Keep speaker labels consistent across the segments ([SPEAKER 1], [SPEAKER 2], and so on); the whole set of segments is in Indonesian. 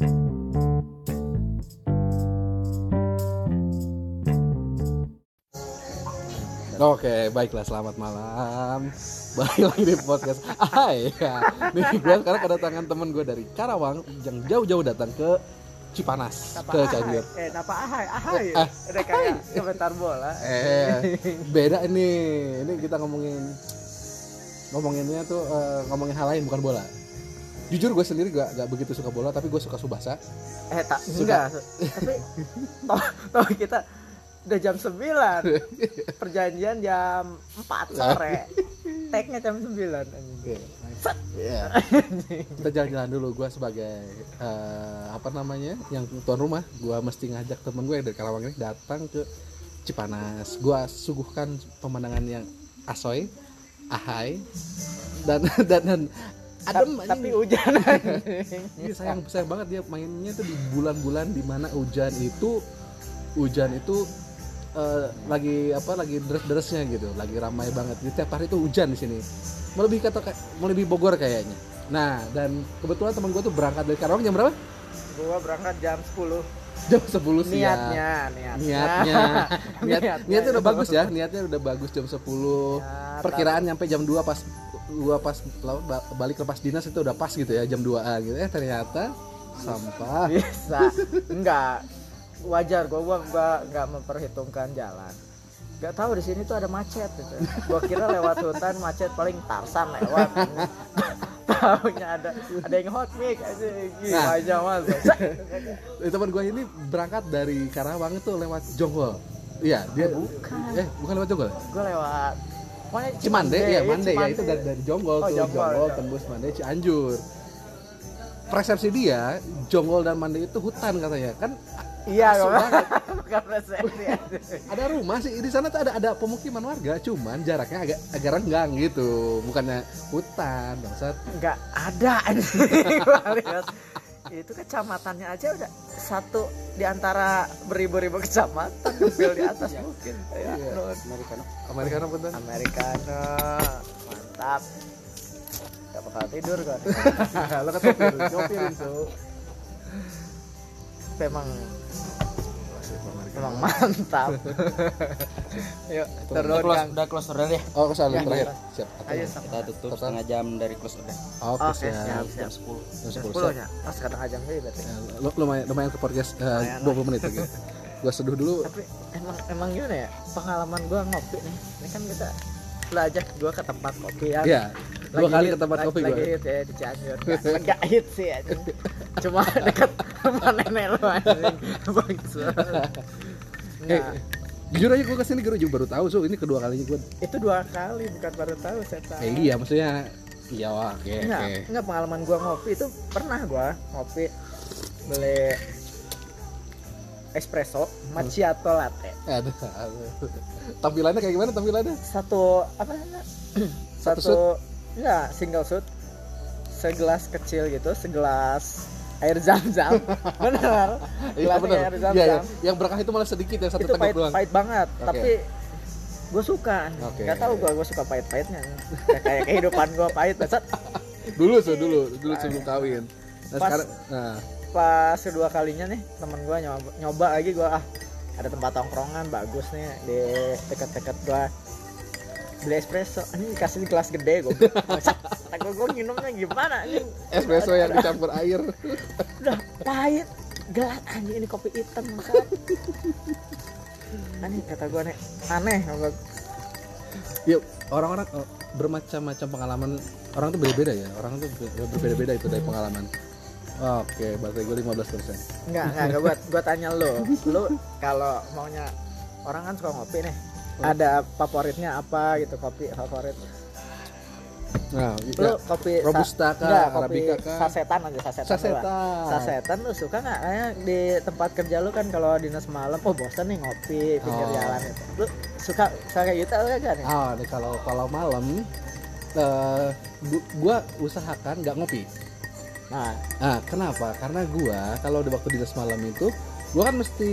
[SPEAKER 1] Oke, baiklah selamat malam. Balik lagi di podcast. Ah ya, nih gue sekarang kedatangan temen gue dari Karawang yang jauh-jauh datang ke Cipanas,
[SPEAKER 2] Napa
[SPEAKER 1] ke? Cianjur.
[SPEAKER 2] Eh, napa ahai? Ahai.
[SPEAKER 1] Eh, ah.
[SPEAKER 2] Udah kayak komentar bola.
[SPEAKER 1] Eh, beda ini. Ini kita ngomongin ngomonginnya tuh eh, ngomongin hal lain bukan bola. Jujur gue sendiri gak, gak begitu suka bola, tapi gue suka subasa.
[SPEAKER 2] Eh, tak
[SPEAKER 1] Suka.
[SPEAKER 2] enggak. Tapi toh, toh kita udah jam 9. Perjanjian jam 4 sore. Tag-nya jam 9 anjing.
[SPEAKER 1] Iya. kita jalan-jalan dulu gue sebagai eh, apa namanya yang tuan rumah gue mesti ngajak temen gue dari Karawang ini datang ke Cipanas gue suguhkan pemandangan yang asoy ahai dan dan, dan adem
[SPEAKER 2] Ta- tapi hujan anjing.
[SPEAKER 1] Iya, sayang sayang banget dia mainnya tuh di bulan-bulan di mana hujan itu hujan itu eh, lagi apa lagi deres-deresnya gitu lagi ramai banget. Di tiap hari itu hujan di sini. Melebihi kata melebihi Bogor kayaknya. Nah dan kebetulan teman gue tuh berangkat dari Karawang jam berapa?
[SPEAKER 2] Gua berangkat jam 10.
[SPEAKER 1] jam 10 siang.
[SPEAKER 2] Niatnya, niatnya.
[SPEAKER 1] niatnya. Niat
[SPEAKER 2] Niatnya
[SPEAKER 1] niatnya udah bagus ya niatnya udah bagus jam 10
[SPEAKER 2] Ya,
[SPEAKER 1] perkiraan nyampe jam 2 pas gua pas balik lepas dinas itu udah pas gitu ya jam 2 gitu. Eh ternyata sampah.
[SPEAKER 2] Bisa. Enggak. Wajar gua gua gua nggak memperhitungkan jalan. Nggak tahu di sini tuh ada macet gitu. Gua kira lewat hutan macet paling tarsan lewat. Tahunya ada ada yang hot mic aja
[SPEAKER 1] Nah.
[SPEAKER 2] aja mas.
[SPEAKER 1] Eh, teman gue ini berangkat dari Karawang itu lewat Jonggol. Iya, dia
[SPEAKER 2] Bukan.
[SPEAKER 1] eh bukan lewat Jonggol.
[SPEAKER 2] gua lewat
[SPEAKER 1] Cimande, ya Mande ya itu dari, dari Jonggol
[SPEAKER 2] Oh,
[SPEAKER 1] tuh,
[SPEAKER 2] Jonggol,
[SPEAKER 1] Jonggol,
[SPEAKER 2] ya.
[SPEAKER 1] tembus Mande Cianjur. Persepsi dia, Jonggol dan Mande itu hutan katanya. Kan
[SPEAKER 2] iya bukan persepsi
[SPEAKER 1] ada rumah sih di sana tuh ada ada pemukiman warga, cuman jaraknya agak agak renggang gitu. Bukannya hutan, bangsat.
[SPEAKER 2] nggak ada. itu kecamatannya aja udah satu di antara beribu-ribu kecamatan ngambil di atas mungkin ya,
[SPEAKER 1] Iya.
[SPEAKER 2] Nun.
[SPEAKER 1] Americano. Americano punten.
[SPEAKER 2] Americano mantap gak bakal tidur kan
[SPEAKER 1] Lo ketopir, nyopirin tuh.
[SPEAKER 2] memang memang mantap yuk
[SPEAKER 3] Udah
[SPEAKER 2] turun
[SPEAKER 3] close, udah close order ya.
[SPEAKER 1] Oh, kesalahan
[SPEAKER 2] Ya,
[SPEAKER 1] terakhir.
[SPEAKER 2] ya.
[SPEAKER 1] Siap.
[SPEAKER 2] ayo
[SPEAKER 3] Kita tutup
[SPEAKER 1] Total.
[SPEAKER 3] setengah jam dari close order.
[SPEAKER 1] Oke,
[SPEAKER 2] Oke,
[SPEAKER 1] siap.
[SPEAKER 2] siap.
[SPEAKER 3] Jam 10.
[SPEAKER 1] Jam
[SPEAKER 2] jam
[SPEAKER 1] 10,
[SPEAKER 2] 10
[SPEAKER 1] siap.
[SPEAKER 2] nya pas setengah jam sih berarti
[SPEAKER 1] Ya, lu- lumayan lumayan ke podcast
[SPEAKER 2] Lumayan
[SPEAKER 1] 20 menit lagi. Gua seduh dulu.
[SPEAKER 2] tapi emang emang gimana ya pengalaman gua ngopi nih ini kan kita ajak gua ke tempat kopi yang
[SPEAKER 1] Iya. Dua
[SPEAKER 2] lagi
[SPEAKER 1] kali ke tempat
[SPEAKER 2] lagi-
[SPEAKER 1] kopi
[SPEAKER 2] lagi
[SPEAKER 1] gua.
[SPEAKER 2] hit ya di Cianjur Nggak- nggak hit sih anjing. cuma deket sama nenek lu anjing Bangsat.
[SPEAKER 1] Eh,
[SPEAKER 2] Nah,
[SPEAKER 1] jujur aja gua ke sini gue juga baru tahu so ini kedua kalinya gua.
[SPEAKER 2] itu dua kali bukan baru tahu saya tahu
[SPEAKER 1] Eh, iya maksudnya iya wah, oke
[SPEAKER 2] Enggak,
[SPEAKER 1] oke.
[SPEAKER 2] enggak pengalaman gua ngopi itu pernah gua ngopi beli espresso macchiato latte.
[SPEAKER 1] Aduh, aduh. Tampilannya kayak gimana tampilannya?
[SPEAKER 2] Satu apa?
[SPEAKER 1] Satu
[SPEAKER 2] Satu, enggak single shoot. Segelas kecil gitu, segelas air zam-zam. Benar. Gelas air zam-zam.
[SPEAKER 1] Iya, iya. Yang berkah itu malah sedikit ya satu
[SPEAKER 2] itu pahit,
[SPEAKER 1] doang.
[SPEAKER 2] pahit banget,
[SPEAKER 1] Oke.
[SPEAKER 2] tapi gue suka.
[SPEAKER 1] Oke.
[SPEAKER 2] Nggak tahu gua, gue suka pahit-pahitnya. Kayak- kayak kehidupan gua pahit, Bangsat.
[SPEAKER 1] Dulu so dulu dulu sebelum kawin. Nah,
[SPEAKER 2] Pas-
[SPEAKER 1] sekarang nah
[SPEAKER 2] pas kedua kalinya nih temen gue nyoba, nyoba lagi gue ah ada tempat tongkrongan bagus nih di dekat-dekat gue beli espresso ini kasih gelas gede gue gue gue minumnya gimana ini
[SPEAKER 1] espresso yang dicampur air.
[SPEAKER 2] udah pahit gelas anjing ini kopi hitam Bangsat. aneh kata gue aneh Gua-
[SPEAKER 1] Yuk, orang-orang oh, bermacam-macam pengalaman orang tuh beda-beda ya. Orang tuh ber- berbeda-beda itu dari pengalaman. Oke, baterai gue 15 persen.
[SPEAKER 2] enggak enggak enggak buat gue tanya lo lo kalau maunya orang kan suka ngopi nih ada favoritnya apa gitu kopi favorit
[SPEAKER 1] Nah,
[SPEAKER 2] lu
[SPEAKER 1] ya,
[SPEAKER 2] kopi
[SPEAKER 1] Robusta kah,
[SPEAKER 2] enggak, kopi
[SPEAKER 1] Arabica kah?
[SPEAKER 2] sasetan aja sasetan dulu lah.
[SPEAKER 1] sasetan.
[SPEAKER 2] sasetan lu suka nggak Kayaknya di tempat kerja lu kan kalau dinas malam oh bosan nih ngopi pinggir
[SPEAKER 1] Oh.
[SPEAKER 2] jalan itu lu suka suka kayak gitu enggak nih
[SPEAKER 1] Ah, nih kalau kalau malam eh gu- gua usahakan nggak ngopi.
[SPEAKER 2] nah
[SPEAKER 1] Nah, kenapa? Karena gua kalau di waktu dinas malam itu gua kan mesti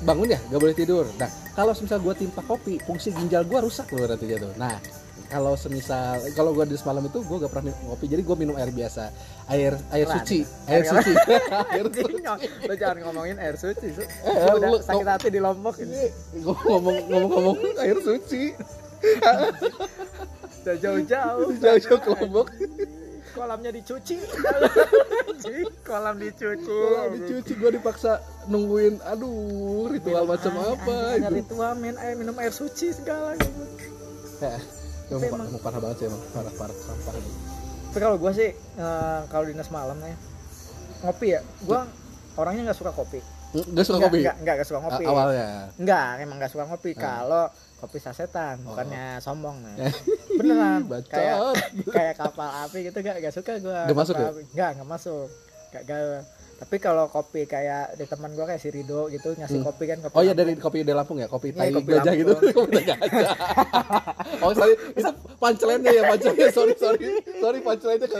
[SPEAKER 1] bangun ya, nggak boleh tidur. Nah, kalau misal gua timpa kopi, fungsi ginjal gua rusak loh nanti jatuh. Nah, kalau semisal kalau gue di semalam itu gue gak pernah minum kopi jadi gue minum air biasa air air
[SPEAKER 2] Keran.
[SPEAKER 1] suci air
[SPEAKER 2] Air-
[SPEAKER 1] suci air suci
[SPEAKER 2] Lo jangan ngomongin air suci. Su.
[SPEAKER 1] Eh,
[SPEAKER 2] udah
[SPEAKER 1] lu-
[SPEAKER 2] sakit hati di Lombok ini.
[SPEAKER 1] Gua ngomong ngomong ngomong air suci
[SPEAKER 2] Udah jauh-jauh.
[SPEAKER 1] jauh-jauh ke Lombok
[SPEAKER 2] Kolamnya dicuci. Kolam dicuci.
[SPEAKER 1] kalau dicuci gue dipaksa nungguin aduh ritual
[SPEAKER 2] Minum
[SPEAKER 1] macam
[SPEAKER 2] air,
[SPEAKER 1] apa itu
[SPEAKER 2] ritual main air minum air suci segala gitu.
[SPEAKER 1] ya, emang, parah banget sih emang parah parah sampah
[SPEAKER 2] Tapi kalau gua sih eh, kalau dinas malam ya ngopi ya. Gua orangnya nggak suka kopi.
[SPEAKER 1] Gak suka
[SPEAKER 2] Nggak,
[SPEAKER 1] kopi
[SPEAKER 2] Nggak, nggak, nggak suka ngopi.
[SPEAKER 1] A- awalnya
[SPEAKER 2] Enggak, emang nggak suka ngopi.
[SPEAKER 1] Ah.
[SPEAKER 2] Kalau kopi sasetan,
[SPEAKER 1] Oh.
[SPEAKER 2] bukannya sombong nah. Beneran. Kayak kayak kapal api gitu gak, gak suka gua.
[SPEAKER 1] Nggak masuk ya?
[SPEAKER 2] Nggak, nggak masuk. Gak gawe. Tapi kalau kopi kayak di teman gua kayak si Rido gitu ngasih
[SPEAKER 1] Hmm.
[SPEAKER 2] kopi kan kopi.
[SPEAKER 1] Oh iya dari kopi dari Lampung ya, kopi
[SPEAKER 2] Iya,
[SPEAKER 1] tai
[SPEAKER 2] kopi
[SPEAKER 1] gajah
[SPEAKER 2] Lampung.
[SPEAKER 1] gitu, kopi gajah. oh sorry, itu pancelannya ya pancelannya, sorry sorry, sorry pancelannya ke.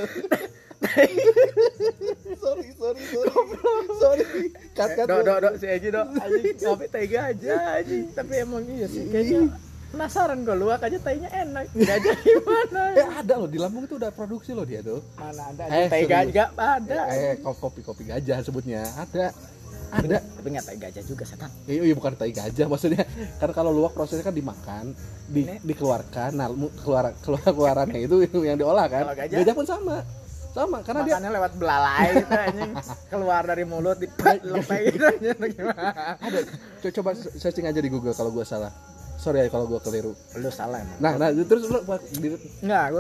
[SPEAKER 1] sorry sorry sorry, sorry, cut cut.
[SPEAKER 2] Dok, dok, dok, si Egi dok, kopi tega aja anjing. Tapi emang iya sih, kayaknya penasaran gue luak aja tehnya enak. Gajah gimana?
[SPEAKER 1] Eh ada loh di Lampung itu udah produksi loh dia tuh.
[SPEAKER 2] Mana ada
[SPEAKER 1] Eh, serius.
[SPEAKER 2] juga ada.
[SPEAKER 1] Eh ko- kopi kopi gajah sebutnya ada. Ada.
[SPEAKER 2] Tapi nggak tega gajah juga setan.
[SPEAKER 1] Iya, iya bukan tai gajah maksudnya. Karena kalau luwak prosesnya kan dimakan, di, dikeluarkan, nah keluar keluar keluarannya itu yang diolah kan.
[SPEAKER 2] Kalau gajah?
[SPEAKER 1] pun sama. Sama karena dia
[SPEAKER 2] Makannya lewat belalai gitu anjing. Keluar dari mulut di lepek gitu
[SPEAKER 1] ada Co- coba searching aja di Google kalau gua salah. Sorry ya kalau gua keliru.
[SPEAKER 2] Lu salah emang.
[SPEAKER 1] Nah, nah terus lu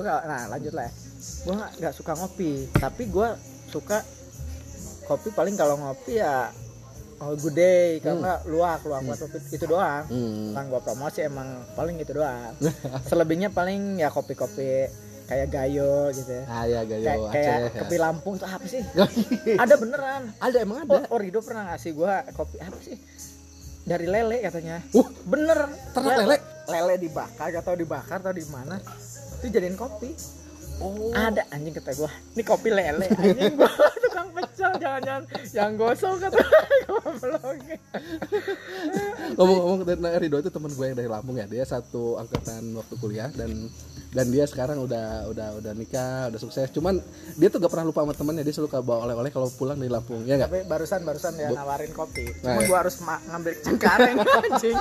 [SPEAKER 2] nggak. Nah, lanjut lah. ya. Gua nggak nggak suka ngopi, tapi gua suka kopi paling kalau ngopi ya oh, good day, kalau
[SPEAKER 1] Hmm.
[SPEAKER 2] luak, luak buat kopi itu doang.
[SPEAKER 1] hmm.
[SPEAKER 2] Bukan gua promosi emang paling itu doang. Selebihnya paling ya kopi-kopi kayak gayo gitu ya.
[SPEAKER 1] Ah ya
[SPEAKER 2] Kayak,
[SPEAKER 1] Gayo
[SPEAKER 2] kayak
[SPEAKER 1] Aceh.
[SPEAKER 2] kopi Lampung tuh apa sih?
[SPEAKER 1] ya.
[SPEAKER 2] Ada beneran.
[SPEAKER 1] ada emang
[SPEAKER 2] Oh,
[SPEAKER 1] ada.
[SPEAKER 2] oh Rido pernah ngasih gua kopi apa sih? Dari lele katanya.
[SPEAKER 1] Uh,
[SPEAKER 2] Bener.
[SPEAKER 1] ternak lele.
[SPEAKER 2] Lele dibakar atau dibakar atau di mana? Itu jadiin kopi.
[SPEAKER 1] Oh.
[SPEAKER 2] Ada anjing kata gua. Ini kopi lele anjing gua tukang pecel jangan-jangan yang gosong kata goblok.
[SPEAKER 1] Ngomong-ngomong dari Rido itu teman gue yang dari Lampung ya. Dia satu angkatan waktu kuliah dan dan dia sekarang udah udah udah nikah, udah sukses. Cuman dia tuh gak pernah lupa sama temannya. Dia selalu bawa oleh-oleh kalau pulang dari Lampung. Ya enggak?
[SPEAKER 2] Tapi barusan barusan dia
[SPEAKER 1] Bu-
[SPEAKER 2] nawarin kopi.
[SPEAKER 1] Nah,
[SPEAKER 2] Cuma
[SPEAKER 1] ya.
[SPEAKER 2] gua harus ngambil cengkareng anjing.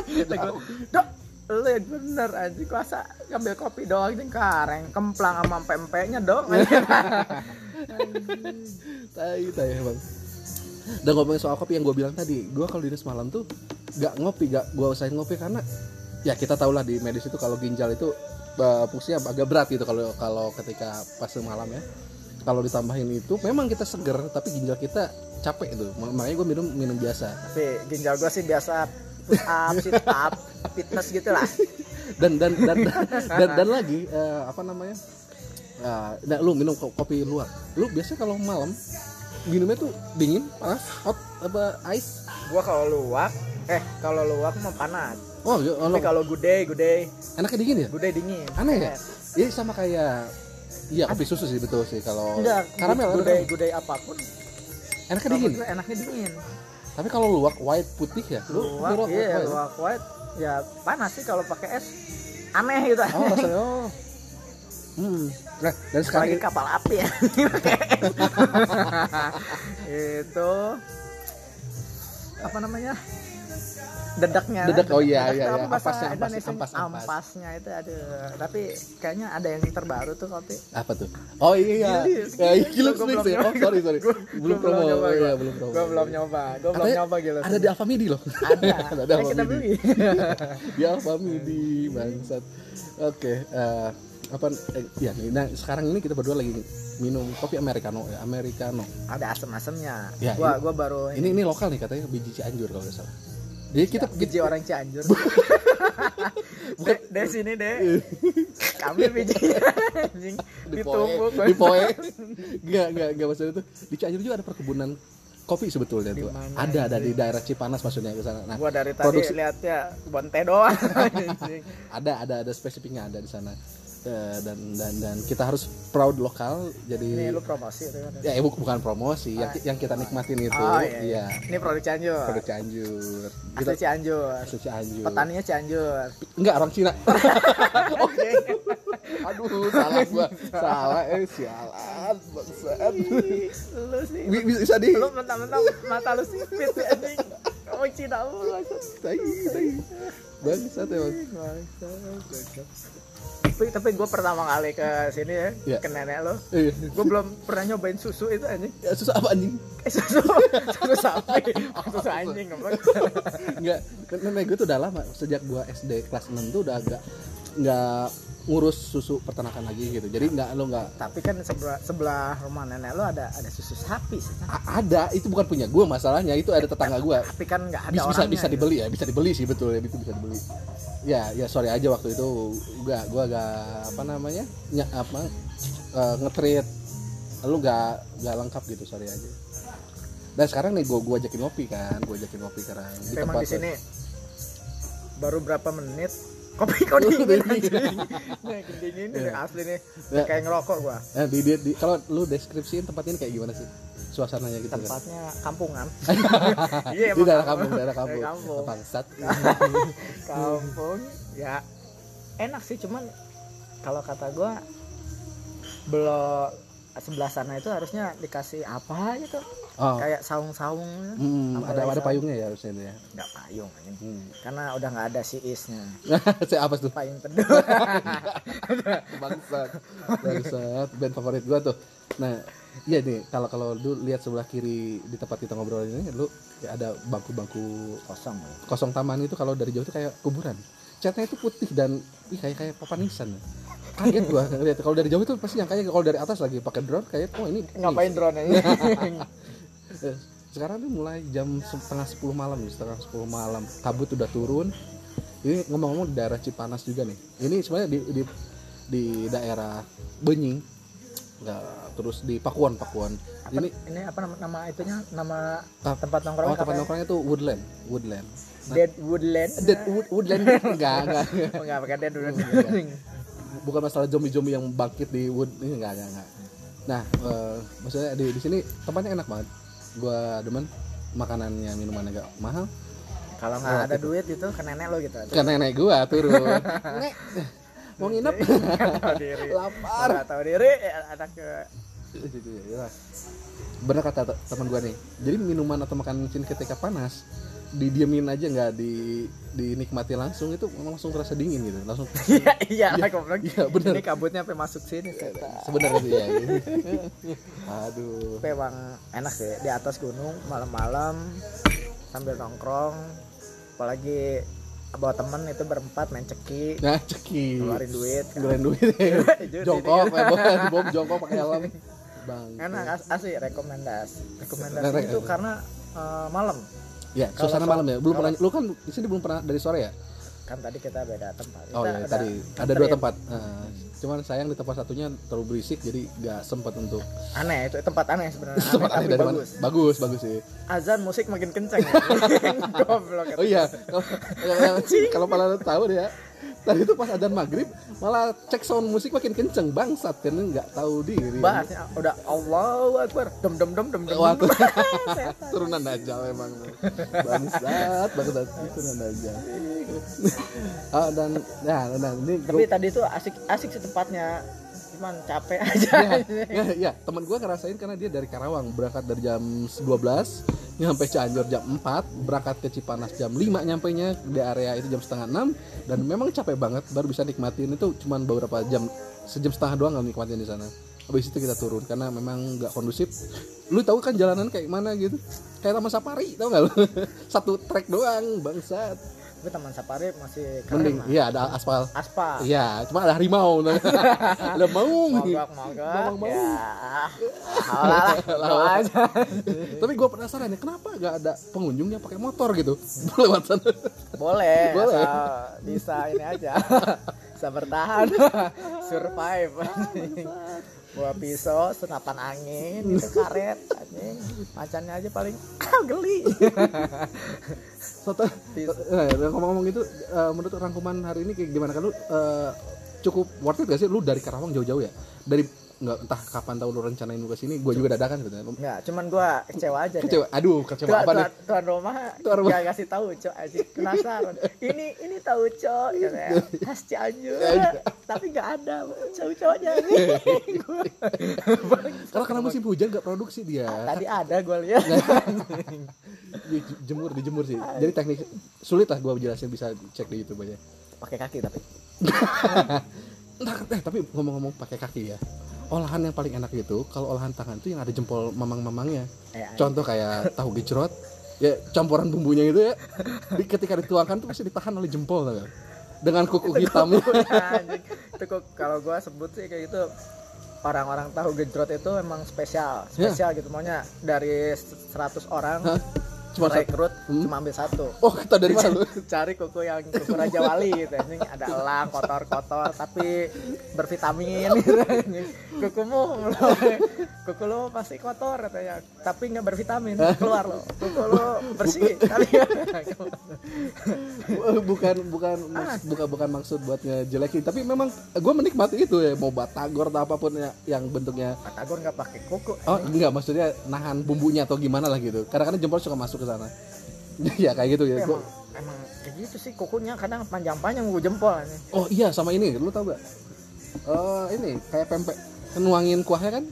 [SPEAKER 2] Dok, lu yang bener anjing kuasa ngambil kopi doang cengkareng kemplang sama pempeknya dong
[SPEAKER 1] Tai tai emang. Dan ngomongin soal kopi yang gue bilang tadi, gue kalau dinas malam tuh gak ngopi, gak gue usahain ngopi karena ya kita tau lah di medis itu kalau ginjal itu eh, fungsinya agak berat gitu kalau kalau ketika fase malam ya. Kalau ditambahin itu memang kita seger tapi ginjal kita capek itu. Makanya gue minum minum biasa.
[SPEAKER 2] tapi ginjal gua sih biasa push up sit up fitness gitu lah
[SPEAKER 1] Dan dan dan dan, dan, dan lagi eh, apa namanya? Eh, nah, lu minum ko- kopi luar. Lu biasanya kalau malam minumnya tuh dingin, panas, hot apa ice?
[SPEAKER 2] gua kalau luwak eh kalau luwak mah panas
[SPEAKER 1] Oh, ya,
[SPEAKER 2] tapi kalau gudeg gudeg
[SPEAKER 1] enaknya dingin ya?
[SPEAKER 2] gudeg dingin
[SPEAKER 1] Aneh ya? Ini sama kayak Iya kopi susu sih betul sih kalau karamel
[SPEAKER 2] gudeg
[SPEAKER 1] karamel.
[SPEAKER 2] gudeg apa
[SPEAKER 1] pun
[SPEAKER 2] enaknya
[SPEAKER 1] dingin.
[SPEAKER 2] enaknya dingin
[SPEAKER 1] Tapi kalau luwak white putih ya, lu
[SPEAKER 2] luwak
[SPEAKER 1] lu
[SPEAKER 2] iya
[SPEAKER 1] white.
[SPEAKER 2] luwak white ya panas sih kalau pakai es aneh gitu
[SPEAKER 1] Oh rasanya oh. Hmm. Nah, dan sekarang
[SPEAKER 2] lagi kapal api ya itu apa namanya dedaknya
[SPEAKER 1] Dedak, oh iya, iya, iya. Ampasnya, ampas,
[SPEAKER 2] Indonesia?
[SPEAKER 1] ampas, ampas.
[SPEAKER 2] ampasnya itu ada tapi kayaknya ada yang terbaru tuh kopi
[SPEAKER 1] apa tuh? Oh iya. Ya,
[SPEAKER 2] Gua
[SPEAKER 1] Mix
[SPEAKER 2] belum
[SPEAKER 1] ya. Oh, sorry sorry.
[SPEAKER 2] Gua-
[SPEAKER 1] belum
[SPEAKER 2] gua
[SPEAKER 1] promo. iya,
[SPEAKER 2] gua.
[SPEAKER 1] belum promo.
[SPEAKER 2] gue belum nyoba gue belum nyoba gitu
[SPEAKER 1] Ada di Alfamidi loh.
[SPEAKER 2] ada
[SPEAKER 1] ada Alfamidi.
[SPEAKER 2] beli
[SPEAKER 1] di Alfamidi bangsat. Oke, eh, apa eh, ya nah sekarang ini kita berdua lagi minum kopi americano ya, americano.
[SPEAKER 2] ada asem-asemnya
[SPEAKER 1] Ya,
[SPEAKER 2] gua
[SPEAKER 1] ini-
[SPEAKER 2] gua baru
[SPEAKER 1] Ini ini lokal nih katanya biji Cianjur kalau nggak salah. Jadi kita
[SPEAKER 2] biji orang Cianjur.
[SPEAKER 1] Bukan-
[SPEAKER 2] de, de sini de kami biji. Anjing ditumpuk.
[SPEAKER 1] di poe. Nggak nggak nggak maksudnya itu di Cianjur juga ada perkebunan kopi sebetulnya
[SPEAKER 2] Di
[SPEAKER 1] tuh ada ada di daerah Cipanas maksudnya ke sana. Nah
[SPEAKER 2] gua dari tadi
[SPEAKER 1] Produksi-
[SPEAKER 2] lihatnya bonte doang.
[SPEAKER 1] Ada ada ada spesifiknya ada di sana Eh, dan dan dan kita harus proud lokal
[SPEAKER 2] ini
[SPEAKER 1] jadi
[SPEAKER 2] lu promosi itu kan
[SPEAKER 1] ya eh, bu- bukan promosi yang, yang kita nikmatin itu
[SPEAKER 2] oh,
[SPEAKER 1] iya,
[SPEAKER 2] ini produk Cianjur.
[SPEAKER 1] Produk Cianjur. Kita
[SPEAKER 2] asli Cianjur.
[SPEAKER 1] Asli Cianjur.
[SPEAKER 2] Petaninya Cianjur.
[SPEAKER 1] Enggak orang Cina.
[SPEAKER 2] Oke.
[SPEAKER 1] aduh salah gua. Salah eh sialan bangsat.
[SPEAKER 2] Lu sih.
[SPEAKER 1] Bi- bisa di
[SPEAKER 2] lu mentang-mentang mata lu sipit anjing. Kamu Cina
[SPEAKER 1] tai tai bangsat. Emang
[SPEAKER 2] tapi tapi gue pertama kali ke sini ya
[SPEAKER 1] Iya.
[SPEAKER 2] ke nenek lo.
[SPEAKER 1] Eh
[SPEAKER 2] gue belum pernah nyobain susu itu anjing.
[SPEAKER 1] Ya, susah apa anjing?
[SPEAKER 2] Eh susu. Susu sapi. Susu anjing
[SPEAKER 1] Enggak, nenek gue tuh udah lama sejak gua SD kelas 6 tuh udah agak nggak ngurus susu peternakan lagi gitu. Jadi nggak lo nggak
[SPEAKER 2] tapi kan sebelah sebelah rumah nenek lo ada ada susu sapi sih.
[SPEAKER 1] Ada itu bukan punya gua masalahnya itu ada tetangga gua.
[SPEAKER 2] tapi kan nggak ada
[SPEAKER 1] Bisa bisa, bisa dibeli ya, bisa dibeli sih betul ya itu bisa dibeli. Ya ya sorry aja waktu itu gua gua agak apa namanya ny- apa uh, ngetreat lu nggak nggak lengkap gitu sorry aja. Dan sekarang nih gua gua ajakin ngopi kan, gua ajakin ngopi sekarang di
[SPEAKER 2] memang
[SPEAKER 1] tempat
[SPEAKER 2] di sini baru berapa menit kopi kau dingin anjing nih kedingin ini
[SPEAKER 1] Iya.
[SPEAKER 2] asli nih
[SPEAKER 1] Ya.
[SPEAKER 2] kayak ngerokok gua
[SPEAKER 1] Nah, di, di, di- kalau lu deskripsiin tempat ini kayak gimana sih? Suasananya gitu kan.
[SPEAKER 2] tempatnya kampungan
[SPEAKER 1] Di
[SPEAKER 2] iya emang
[SPEAKER 1] daerah kampung, daerah kampung.
[SPEAKER 2] Kampung.
[SPEAKER 1] Bangsat.
[SPEAKER 2] kampung ya enak sih cuman kalau kata gua belum sebelah sana itu harusnya dikasih apa gitu
[SPEAKER 1] Oh.
[SPEAKER 2] kayak saung-saung
[SPEAKER 1] Hmm, ada
[SPEAKER 2] lagi
[SPEAKER 1] ada
[SPEAKER 2] sama?
[SPEAKER 1] payungnya ya harusnya itu ya.
[SPEAKER 2] nggak payung.
[SPEAKER 1] Hmm.
[SPEAKER 2] karena udah nggak ada si isnya
[SPEAKER 1] Saya apa tuh?
[SPEAKER 2] payung teduh
[SPEAKER 1] Bangsat. Bangsat. Band favorit gua tuh. Nah, iya nih kalau kalau lu lihat sebelah kiri di tempat kita ngobrol ini lu kayak ada bangku-bangku
[SPEAKER 2] kosong ya.
[SPEAKER 1] kosong taman itu kalau dari jauh tuh kayak kuburan. Catnya itu putih dan ih, kayak kayak papan nisan. Kaget gua lihat kalau dari jauh itu pasti yang kayak kalau dari atas lagi pakai drone kayak oh ini
[SPEAKER 2] ngapain drone ini?
[SPEAKER 1] Eh, sekarang tuh mulai jam setengah 10 malam nih setengah 10 malam. Kabut udah turun. Ini ngomong-ngomong daerah Cipanas juga nih. Ini sebenarnya di, di di daerah Benying nggak terus di Pakuan Pakuan.
[SPEAKER 2] Apa,
[SPEAKER 1] ini
[SPEAKER 2] ini apa nama, nama itunya? Nama
[SPEAKER 1] Ah,
[SPEAKER 2] tempat nongkrong
[SPEAKER 1] oh tempat nongkrongnya tuh Woodland Woodland.
[SPEAKER 2] Dead Woodland.
[SPEAKER 1] Dead Wood, Woodland? Enggak enggak
[SPEAKER 2] oh, nggak pakai Dead Woodland.
[SPEAKER 1] Bukan masalah zombie-zombie yang bangkit di Wood ini enggak enggak enggak nah eh, maksudnya di di sini tempatnya enak banget gua demen. Makanannya minumannya agak mahal.
[SPEAKER 2] Kalau nggak ada duit itu ke nenek lo gitu
[SPEAKER 1] ke nenek gua turun mau nginep?
[SPEAKER 2] Tahu diri.
[SPEAKER 1] Lapar.
[SPEAKER 2] Nggak tahu diri ya, anak ke
[SPEAKER 1] Gitu ya, ya. bener kata te- teman gua nih. Jadi minuman atau makanan sini ketika panas didiemin aja nggak di dinikmati langsung itu langsung terasa dingin gitu. Langsung
[SPEAKER 2] iya iya
[SPEAKER 1] Iya,
[SPEAKER 2] aku bilang
[SPEAKER 1] iya, bener.
[SPEAKER 2] ini kabutnya sampai masuk sini
[SPEAKER 1] sebenarnya sih ya aduh.
[SPEAKER 2] Tapi emang enak sih di atas gunung malam-malam sambil nongkrong apalagi bawa temen itu berempat main ceki.
[SPEAKER 1] Nah ceki.
[SPEAKER 2] Keluarin duit kan.
[SPEAKER 1] ngeluarin duit.
[SPEAKER 2] Judi,
[SPEAKER 1] jongkok ya bom jongkok pakai helm. Bang
[SPEAKER 2] enak as asli rekomendasi. Rekomendasi
[SPEAKER 1] Re-
[SPEAKER 2] itu karena eh, malam.
[SPEAKER 1] Ya
[SPEAKER 2] Kalau
[SPEAKER 1] suasana malam ya? Belum pernah lu kan di sini belum pernah dari sore ya?
[SPEAKER 2] Kan tadi kita beda tempat.
[SPEAKER 1] Oh
[SPEAKER 2] Kita
[SPEAKER 1] ya
[SPEAKER 2] udah
[SPEAKER 1] tadi. Ada dua tempat. Nah, cuman sayang di tempat satunya terlalu berisik jadi nggak sempat untuk
[SPEAKER 2] aneh itu tempat aneh sebenarnya. Aneh,
[SPEAKER 1] tempat aneh dari mana?
[SPEAKER 2] bagus.
[SPEAKER 1] Bagus bagus sih.
[SPEAKER 2] Azan musik makin kenceng goblok.
[SPEAKER 1] Oh iya kalau kalau malah tahu ya tadi itu pas adzan maghrib malah cek sound musik makin kenceng. Bangsat kan nggak tahu diri.
[SPEAKER 2] Bahasnya udah Allahu Akbar. Dem dem dem dem dem. Setan.
[SPEAKER 1] turunan dajjal emang bangsat bangsat turunan dajjal ah dan ya dan ini
[SPEAKER 2] tapi tadi itu asik asik sih tempatnya. Cuman capek aja.
[SPEAKER 1] ya, ya, ya teman gue ngerasain karena dia dari Karawang berangkat dari jam 12 nyampe Cianjur jam 4 berangkat ke Cipanas jam 5 nyampe nya di area itu jam setengah 6 dan memang capek banget baru bisa nikmatin. Itu cuman beberapa jam sejam setengah doang nggak nikmatin di sana. Habis itu kita turun karena memang nggak kondusif. Lu tahu kan jalanan kayak mana gitu? Kayak taman safari tau nggak lu? Satu trek doang bangsat
[SPEAKER 2] tapi taman safari masih
[SPEAKER 1] mending
[SPEAKER 2] keren lah.
[SPEAKER 1] iya ada aspal.
[SPEAKER 2] Aspal.
[SPEAKER 1] Iya cuma ada harimau. Ada maung
[SPEAKER 2] mogok mogok.
[SPEAKER 1] Mogok-mogok.
[SPEAKER 2] ya. Lah aja.
[SPEAKER 1] Tapi gue penasaran ya kenapa nggak ada pengunjungnya pakai motor gitu? Lewat sana.
[SPEAKER 2] Boleh
[SPEAKER 1] Boleh.
[SPEAKER 2] bisa ini aja. Bisa bertahan. Survive. Bawa pisau senapan angin itu karet anjing macannya aja paling geli.
[SPEAKER 1] Soto, eh, ngomong-ngomong gitu eh, menurut rangkuman hari ini kayak gimana? Kan lu eh, cukup worth it gak sih? Lu dari Karawang jauh-jauh ya? Dari nggak entah kapan tahu lu rencanain lu ke sini gue juga dadakan gitu
[SPEAKER 2] Enggak, cuman gua kecewa aja nih.
[SPEAKER 1] kecewa? Aduh kecewa
[SPEAKER 2] Tuan,
[SPEAKER 1] apa nih
[SPEAKER 2] tuan, tuan rumah
[SPEAKER 1] Tuan rumah.
[SPEAKER 2] gak ngasih tahu cok. Aja penasaran. Ini ini tahu cok katanya. Khas Cianjur. Tapi nggak ada. Cowok cowoknya
[SPEAKER 1] karena karena musim hujan nggak produksi dia.
[SPEAKER 2] Tadi ada gue lihat.
[SPEAKER 1] Jemur dijemur sih. Jadi teknik sulit lah gue jelasin bisa cek di YouTube aja.
[SPEAKER 2] Pakai kaki tapi.
[SPEAKER 1] Entah, eh tapi ngomong-ngomong pakai kaki ya olahan yang paling enak itu kalau olahan tangan itu yang ada jempol mamang-mamangnya.
[SPEAKER 2] Eh,
[SPEAKER 1] contoh kayak tahu gejrot ya campuran bumbunya itu ya. Di, ketika dituangkan tuh pasti ditahan oleh jempol dengan kuku hitamnya
[SPEAKER 2] itu kok kalau gua sebut sih kayak gitu orang-orang tahu gejrot itu emang spesial spesial gitu. Maunya dari 100 orang
[SPEAKER 1] Hah? Cuma
[SPEAKER 2] rekrut
[SPEAKER 1] Hmm?
[SPEAKER 2] cuma ambil satu.
[SPEAKER 1] Oh kita dari satu?
[SPEAKER 2] cari kuku yang kuku Raja Wali gitu. Anjing ada elang kotor-kotor tapi bervitamin. Gitu kukumu kuku lo pasti kotor katanya. Tapi nggak bervitamin. Keluar lo kuku lo bersih tapi
[SPEAKER 1] bukan bukan maks- bukan bukan maksud buat ngejelekin. Tapi memang gue menikmati itu ya mau batagor atau apa pun ya, yang bentuknya.
[SPEAKER 2] Batagor nggak pakai kuku.
[SPEAKER 1] Oh enggak maksudnya nahan bumbunya atau gimana lah gitu. Kadang-kadang jempol suka masuk ke sana. Ya kayak gitu ya.
[SPEAKER 2] Emang,
[SPEAKER 1] Gua-
[SPEAKER 2] emang kayak gitu sih kukunya kadang panjang-panjang gue jempol anjing.
[SPEAKER 1] oh iya sama ini. Lu tau gak Eh ini kayak pempek. Nuangin kuahnya kan?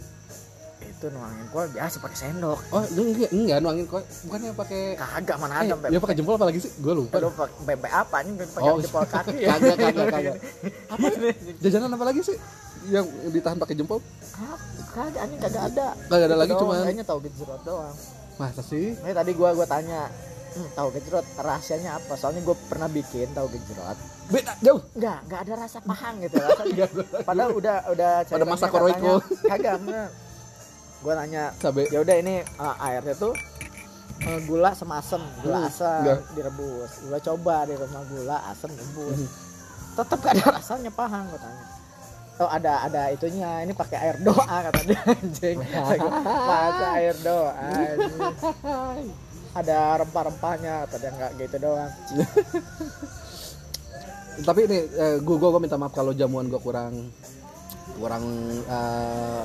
[SPEAKER 2] Itu nuangin gua biasa pakai sendok.
[SPEAKER 1] Oh enggak enggak nuangin kuah. Bukannya pakai
[SPEAKER 2] kagak mana
[SPEAKER 1] eh,
[SPEAKER 2] ada
[SPEAKER 1] ya pakai jempol apa lagi sih? Gue lupa.
[SPEAKER 2] Lu pakai bebek apa nih? Pakai
[SPEAKER 1] Oh,
[SPEAKER 2] jempol kaki.
[SPEAKER 1] Kagak kagak kagak. Apa jajanan apa lagi sih yang ditahan pakai jempol?
[SPEAKER 2] Kagak anjing kagak ada.
[SPEAKER 1] Kagak ada
[SPEAKER 2] Itu
[SPEAKER 1] lagi, cuman-
[SPEAKER 2] kayaknya tahu gejrot doang
[SPEAKER 1] masa sih?
[SPEAKER 2] Ini tadi gua gua tanya hmm, tahu gejrot rahasianya apa? Soalnya gua pernah bikin tahu gejrot.
[SPEAKER 1] Beda jauh.
[SPEAKER 2] Enggak enggak ada rasa pahang gitu rasanya padahal udah udah
[SPEAKER 1] Pada masa koroiko.
[SPEAKER 2] kagak gua nanya ya udah ini uh, airnya tuh uh, gula sama asem. Gula
[SPEAKER 1] Hmm,
[SPEAKER 2] asam
[SPEAKER 1] enggak.
[SPEAKER 2] direbus. Gua coba di rumah gula asam rebus.
[SPEAKER 1] Hmm.
[SPEAKER 2] tetap gak ada rasanya pahang gua tanya oh ada ada itunya. Ini pakai air doa kata dia anjing masa air doa anjing. ada rempah-rempahnya kata dia nggak gitu doang.
[SPEAKER 1] Tapi ini eh, gua, gua gua minta maaf kalau jamuan gua kurang kurang eh,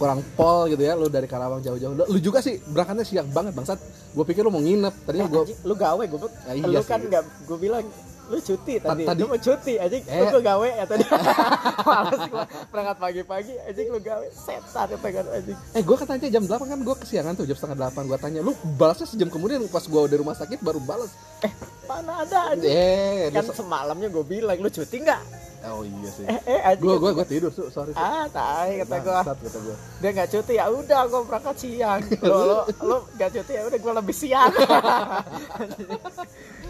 [SPEAKER 1] kurang pol gitu ya lu dari Karawang jauh-jauh. Lu, juga sih berangkatnya siang banget bangsat. Gua pikir lu mau nginep. Tadinya
[SPEAKER 2] Eh,
[SPEAKER 1] gua
[SPEAKER 2] anjing, lu gawe gue
[SPEAKER 1] Ya, iya
[SPEAKER 2] lu kan nggak gue bilang lu cuti tadi,
[SPEAKER 1] tadi-
[SPEAKER 2] lu mau cuti anjing.
[SPEAKER 1] Eh.
[SPEAKER 2] lu gawe ya tadi. Males gua. Berangkat pagi-pagi anjing lu gawe. Setan ya pengen anjing.
[SPEAKER 1] Eh gua katanya jam 8 kan gua kesiangan tuh jam setengah 8 gua tanya lu balasnya sejam kemudian pas gua udah rumah sakit baru balas.
[SPEAKER 2] Eh mana ada anjing?
[SPEAKER 1] Eh
[SPEAKER 2] kan
[SPEAKER 1] lu-
[SPEAKER 2] semalamnya gue bilang lu cuti nggak?
[SPEAKER 1] Oh iya sih.
[SPEAKER 2] Eh eh anjing.
[SPEAKER 1] Gua gua gua tidur tuh sorry Su.
[SPEAKER 2] ah tai kata gue
[SPEAKER 1] Bangsat, kata gua.
[SPEAKER 2] Dia nggak cuti ya udah gue berangkat siang. Lo lo lo nggak cuti ya udah gue lebih siang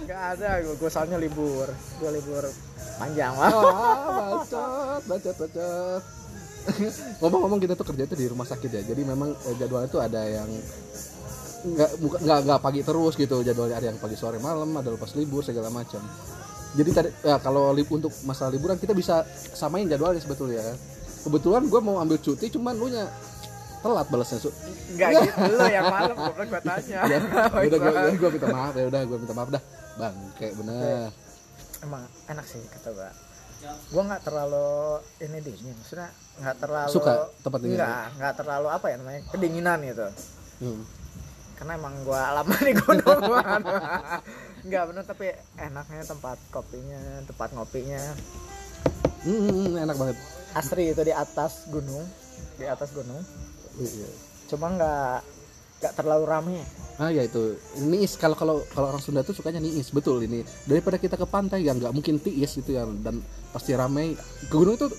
[SPEAKER 2] nggak ada gue gue soalnya libur. Gue libur panjang mah
[SPEAKER 1] ah bacot bacot bacot. Ngomong-ngomong kita tuh kerja itu di rumah sakit ya. Jadi memang eh, jadwalnya tuh ada yang nggak bukan nggak nggak pagi terus gitu. Jadwalnya ada yang pagi sore malam ada lepas libur segala macam. Jadi tadi ya, kalau li- untuk masalah liburan kita bisa samain jadwalnya sebetulnya. Kebetulan gue mau ambil cuti cuman lu nya telat balasnya su.
[SPEAKER 2] Nggak gitu lo yang malam gue gue tanya.
[SPEAKER 1] Ya udah gue gue minta maaf ya udah gue minta maaf dah. Bang kayak bener
[SPEAKER 2] emang enak sih kata gue gue nggak terlalu ini dingin maksudnya nggak terlalu
[SPEAKER 1] Suka tempat dingin?
[SPEAKER 2] nggak nggak terlalu apa ya namanya kedinginan gitu.
[SPEAKER 1] Hmm.
[SPEAKER 2] karena emang gue lama di gunung nggak bener tapi enaknya tempat kopinya tempat ngopinya.
[SPEAKER 1] Hmm, enak banget.
[SPEAKER 2] Asri itu di atas gunung di atas gunung
[SPEAKER 1] Iya.
[SPEAKER 2] cuma nggak nggak terlalu rame.
[SPEAKER 1] Ah ya itu. Niis kalau kalau kalau orang Sunda tuh sukanya niis betul ini. Daripada kita ke pantai yang nggak mungkin tiis itu yang dan pasti ramai ke gunung itu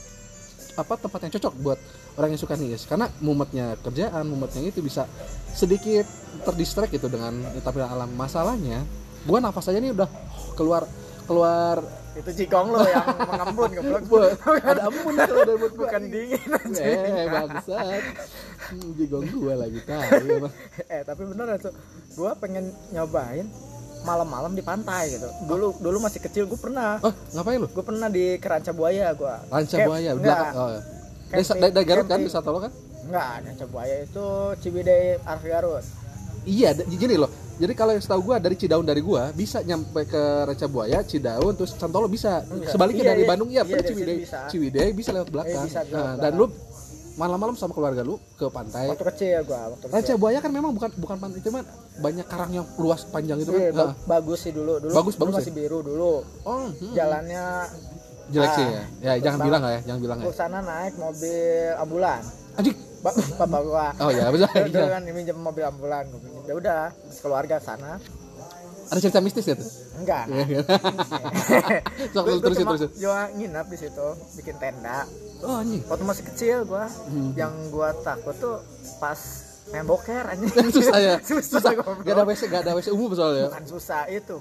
[SPEAKER 1] apa tempat yang cocok buat orang yang suka niis. Karena mumetnya kerjaan mumetnya itu bisa sedikit terdistract gitu dengan tampilan alam masalahnya gua nafas aja nih udah keluar keluar
[SPEAKER 2] itu jigong lo yang mengembun
[SPEAKER 1] Wah, ada ampun kalau dari buat gua
[SPEAKER 2] bukan dingin
[SPEAKER 1] eh bangsat. Hmm, jigong gua lagi tahu
[SPEAKER 2] eh tapi bener tuh gue pengen nyobain malam-malam di pantai gitu. Dulu dulu masih kecil gue pernah.
[SPEAKER 1] Oh ngapain lu?
[SPEAKER 2] Gue pernah di keranca buaya gue
[SPEAKER 1] Ranca buaya belakang. Oh. Dari,
[SPEAKER 2] Camping-
[SPEAKER 1] dari, dari Garut kan di Satolo kan?
[SPEAKER 2] Enggak keranca buaya itu Ciwidey Arf Garut
[SPEAKER 1] Iya, gini loh. Jadi kalau yang setahu gua dari Cidaun dari gua bisa nyampe ke Ranca Buaya, Cidaun terus Santolo bisa.
[SPEAKER 2] Enggak.
[SPEAKER 1] Sebaliknya
[SPEAKER 2] Iya,
[SPEAKER 1] dari
[SPEAKER 2] iya.
[SPEAKER 1] Bandung iya,
[SPEAKER 2] Iya, dari
[SPEAKER 1] Ciwidey.
[SPEAKER 2] bisa.
[SPEAKER 1] Ciwidey bisa lewat belakang.
[SPEAKER 2] bisa lewat
[SPEAKER 1] Nah, dan lu malam-malam sama keluarga lu ke pantai
[SPEAKER 2] waktu kecil gua waktu kecil
[SPEAKER 1] Buaya kan memang bukan bukan pantai itu mah banyak karang yang luas panjang itu
[SPEAKER 2] Iya,
[SPEAKER 1] kan.
[SPEAKER 2] ba- bagus sih dulu dulu
[SPEAKER 1] Bagus,
[SPEAKER 2] dulu
[SPEAKER 1] bagus
[SPEAKER 2] masih biru dulu
[SPEAKER 1] Nah. Oh, hmm.
[SPEAKER 2] jalannya
[SPEAKER 1] jelek sih
[SPEAKER 2] Ah,
[SPEAKER 1] ya. Ya jangan bilang lah ya, jangan bilang ya.
[SPEAKER 2] ke sana naik mobil ambulan
[SPEAKER 1] Anjing.
[SPEAKER 2] Ba- bapak gua
[SPEAKER 1] Oh ya, bisa.
[SPEAKER 2] Dulu
[SPEAKER 1] iya.
[SPEAKER 2] kan minjem mobil ambulan gua ya udah keluarga ke sana
[SPEAKER 1] Ada cerita mistis ya tuh?
[SPEAKER 2] enggak
[SPEAKER 1] Iya, iya. Sok,
[SPEAKER 2] Gua- gua
[SPEAKER 1] terusin
[SPEAKER 2] cuma
[SPEAKER 1] terusin.
[SPEAKER 2] cuma nginap di situ bikin tenda
[SPEAKER 1] Oh anjing.
[SPEAKER 2] waktu masih kecil gua
[SPEAKER 1] Hmm.
[SPEAKER 2] yang gua takut tuh pas main boker anjing
[SPEAKER 1] Susah ya.
[SPEAKER 2] susah, goblok.
[SPEAKER 1] Gak ada WC, gak ada WC umum soalnya.
[SPEAKER 2] bukan susah itu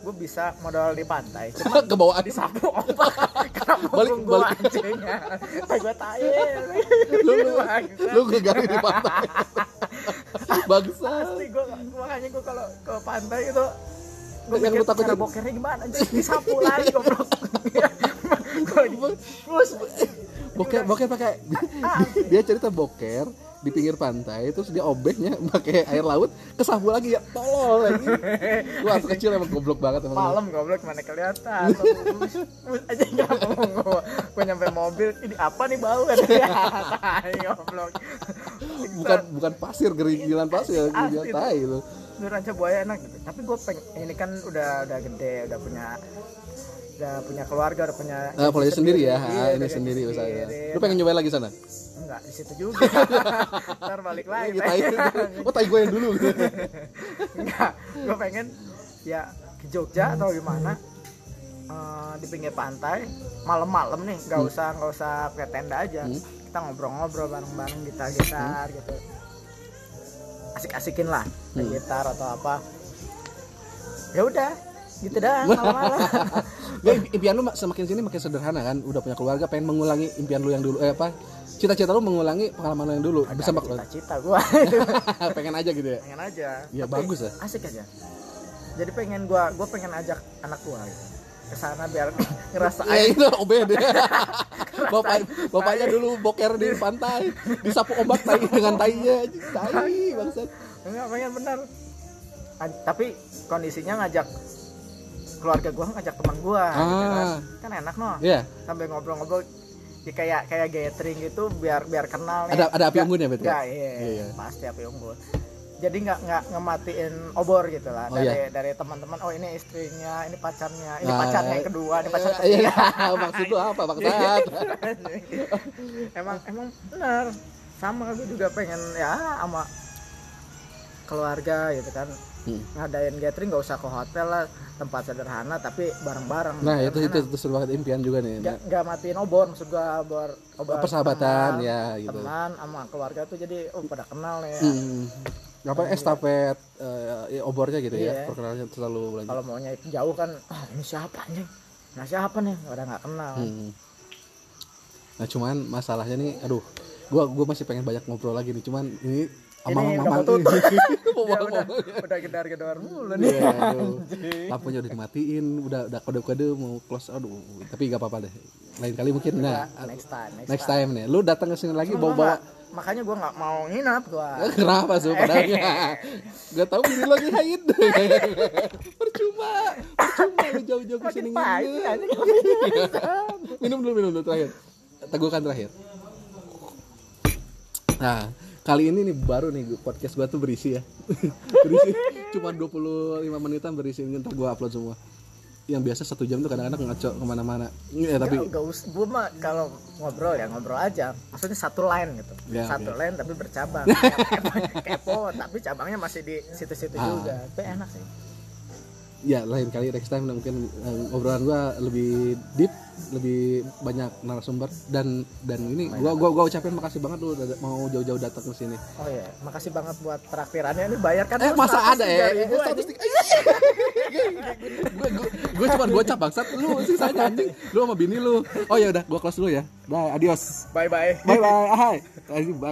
[SPEAKER 2] gue bisa modal di pantai cuma
[SPEAKER 1] Ke bawah.
[SPEAKER 2] ombak. Karena
[SPEAKER 1] Balik- balik.
[SPEAKER 2] anjingnya. Gue tahu
[SPEAKER 1] lu lu lu gegarin di pantai. Bagus.
[SPEAKER 2] pasti gue makanya gue kalau ke pantai itu gue mikir
[SPEAKER 1] lu takutin-
[SPEAKER 2] cara bokernya gimana? Anjing disapu lagi goblok. Gue terus
[SPEAKER 1] Boker boker pakai. Dia cerita boker di pinggir pantai terus dia obehnya pakai air laut kesapu lagi ya tolol lagi. Lu kecil emang goblok banget emang.
[SPEAKER 2] Malam goblok mana kelihatan. Bus aja nggak mau gue nyampe mobil ini apa nih bau? Kan goblok.
[SPEAKER 1] Bukan bukan pasir geringilan pasir geringilan
[SPEAKER 2] Asli.
[SPEAKER 1] tai lu
[SPEAKER 2] Di ranca buaya enak. Gitu tapi gue pengen ini kan udah udah gede udah punya udah punya keluarga udah punya
[SPEAKER 1] Nah, kalau dia sendiri ya, ah, ini sendiri usahanya.
[SPEAKER 2] sendiri.
[SPEAKER 1] Lu pengen nyobain lagi sana?
[SPEAKER 2] Enggak di situ juga ntar balik lagi
[SPEAKER 1] Iya, tai. Oh, tai gue yang dulu.
[SPEAKER 2] enggak gue pengen ya ke Jogja atau gimana eh, di pinggir pantai malam-malam nih nggak usah nggak usah pakai tenda aja
[SPEAKER 1] Hmm.
[SPEAKER 2] kita ngobrol-ngobrol bareng-bareng gitar-gitar gitu asik-asikin lah
[SPEAKER 1] Hmm.
[SPEAKER 2] gitar atau apa ya udah gitu dah malam-malam
[SPEAKER 1] impian lu mak- semakin sini makin sederhana kan, udah punya keluarga, pengen mengulangi impian lu yang dulu, eh apa? Cita-cita lu mengulangi pengalaman lu yang dulu,
[SPEAKER 2] Ada
[SPEAKER 1] bisa mak
[SPEAKER 2] cita-cita gua
[SPEAKER 1] pengen aja gitu ya.
[SPEAKER 2] pengen aja
[SPEAKER 1] Ya,
[SPEAKER 2] Tapi
[SPEAKER 1] bagus ya.
[SPEAKER 2] asik aja jadi pengen gua gua pengen ajak anak gua gitu ke sana biar ngerasain
[SPEAKER 1] Ya itu obed ya. Bapak bapaknya dulu boker di pantai, disapu ombak tai dengan tainya, tai bangsat.
[SPEAKER 2] enggak pengen bener An- tapi kondisinya ngajak keluarga gua ngajak teman gua gitu kan.
[SPEAKER 1] Ah.
[SPEAKER 2] kan enak noh
[SPEAKER 1] Iya,
[SPEAKER 2] sambil ngobrol-ngobrol ya kayak kayak gathering gitu biar biar kenal nih.
[SPEAKER 1] ada ada api unggun ya betul.
[SPEAKER 2] nggak, iya,
[SPEAKER 1] Iya, iya.
[SPEAKER 2] pasti api unggun jadi nggak nggak ngematiin obor gitu lah
[SPEAKER 1] Oh,
[SPEAKER 2] dari
[SPEAKER 1] iya.
[SPEAKER 2] dari teman-teman oh ini istrinya ini pacarnya ini
[SPEAKER 1] Ah,
[SPEAKER 2] pacarnya yang kedua ini pacar
[SPEAKER 1] Iya,
[SPEAKER 2] ketiga
[SPEAKER 1] maksud lu apa bangsat?
[SPEAKER 2] emang emang benar sama gue juga pengen ya sama keluarga gitu kan
[SPEAKER 1] Hmm.
[SPEAKER 2] ngadain gathering nggak usah ke hotel lah tempat sederhana tapi bareng-bareng
[SPEAKER 1] Nah, itu itu itu seru banget impian juga nih.
[SPEAKER 2] nggak nggak matiin obor maksud gua obor obor
[SPEAKER 1] Persahabatan
[SPEAKER 2] teman,
[SPEAKER 1] ya gitu.
[SPEAKER 2] teman sama keluarga tuh jadi oh pada kenal nih ya.
[SPEAKER 1] Hmm. Apa estafet eh, ya, obornya gitu ya,
[SPEAKER 2] Iya.
[SPEAKER 1] perkenalannya selalu berlanjut.
[SPEAKER 2] kalau maunya jauh kan ah ini siapa anjing nah siapa nih udah nggak kenal
[SPEAKER 1] Hmm. Nah, cuman masalahnya nih, aduh, gua gua masih pengen banyak ngobrol lagi nih, cuman ini Amang
[SPEAKER 2] udah
[SPEAKER 1] Mamang
[SPEAKER 2] tutup
[SPEAKER 1] Mau
[SPEAKER 2] Ya
[SPEAKER 1] bang-
[SPEAKER 2] udah.
[SPEAKER 1] Mau-
[SPEAKER 2] udah gedar-gedar mulu nih.
[SPEAKER 1] Iya. Lampunya udah dimatiin, udah udah kode-kode mau close. Aduh, tapi gak apa-apa deh. Lain kali mungkin nah.
[SPEAKER 2] next time next,
[SPEAKER 1] next time. nih. Lu datang ke sini lagi bawa-bawa.
[SPEAKER 2] nggak- makanya gua nggak mau nginap gua.
[SPEAKER 1] Kenapa sih padahal Gak tau bini lagi haid. Percuma Percuma lu jauh-jauh ke
[SPEAKER 2] makin
[SPEAKER 1] sini
[SPEAKER 2] pahit
[SPEAKER 1] nginep.
[SPEAKER 2] anjing.
[SPEAKER 1] Minum dulu minum dulu terakhir. Teguhkan terakhir. Nah kali ini nih baru nih podcast gua tuh berisi ya Berisi Cuma 25 menitan berisi Ntar gua upload semua yang biasa satu jam tuh kadang-kadang ngaco ke mana-mana ya, tapi
[SPEAKER 2] Gak, gak usah, gue mah kalau ngobrol ya ngobrol aja. Maksudnya satu line gitu,
[SPEAKER 1] Ya,
[SPEAKER 2] satu
[SPEAKER 1] oke.
[SPEAKER 2] line tapi bercabang. Kepo, kepo, tapi cabangnya masih di situ-situ
[SPEAKER 1] Ah.
[SPEAKER 2] juga. Tapi enak sih.
[SPEAKER 1] ya lain kali next time mungkin eh, obrolan gua lebih deep lebih banyak narasumber. Dan dan ini gua gua gua ucapin makasih banget lu mau jauh-jauh datang ke sini.
[SPEAKER 2] Oh iya, makasih banget buat traktirannya. Ini bayar kan?
[SPEAKER 1] eh masa ada ya?
[SPEAKER 2] 103.000
[SPEAKER 1] eh, satu
[SPEAKER 2] anjing.
[SPEAKER 1] gue gue cuma gocap bangsat. Lu sih saya anjing. Lu sama bini lu. Oh ya udah gua close dulu ya. Dah adios.
[SPEAKER 2] Bye bye.
[SPEAKER 1] bye bye hai Anjing, bang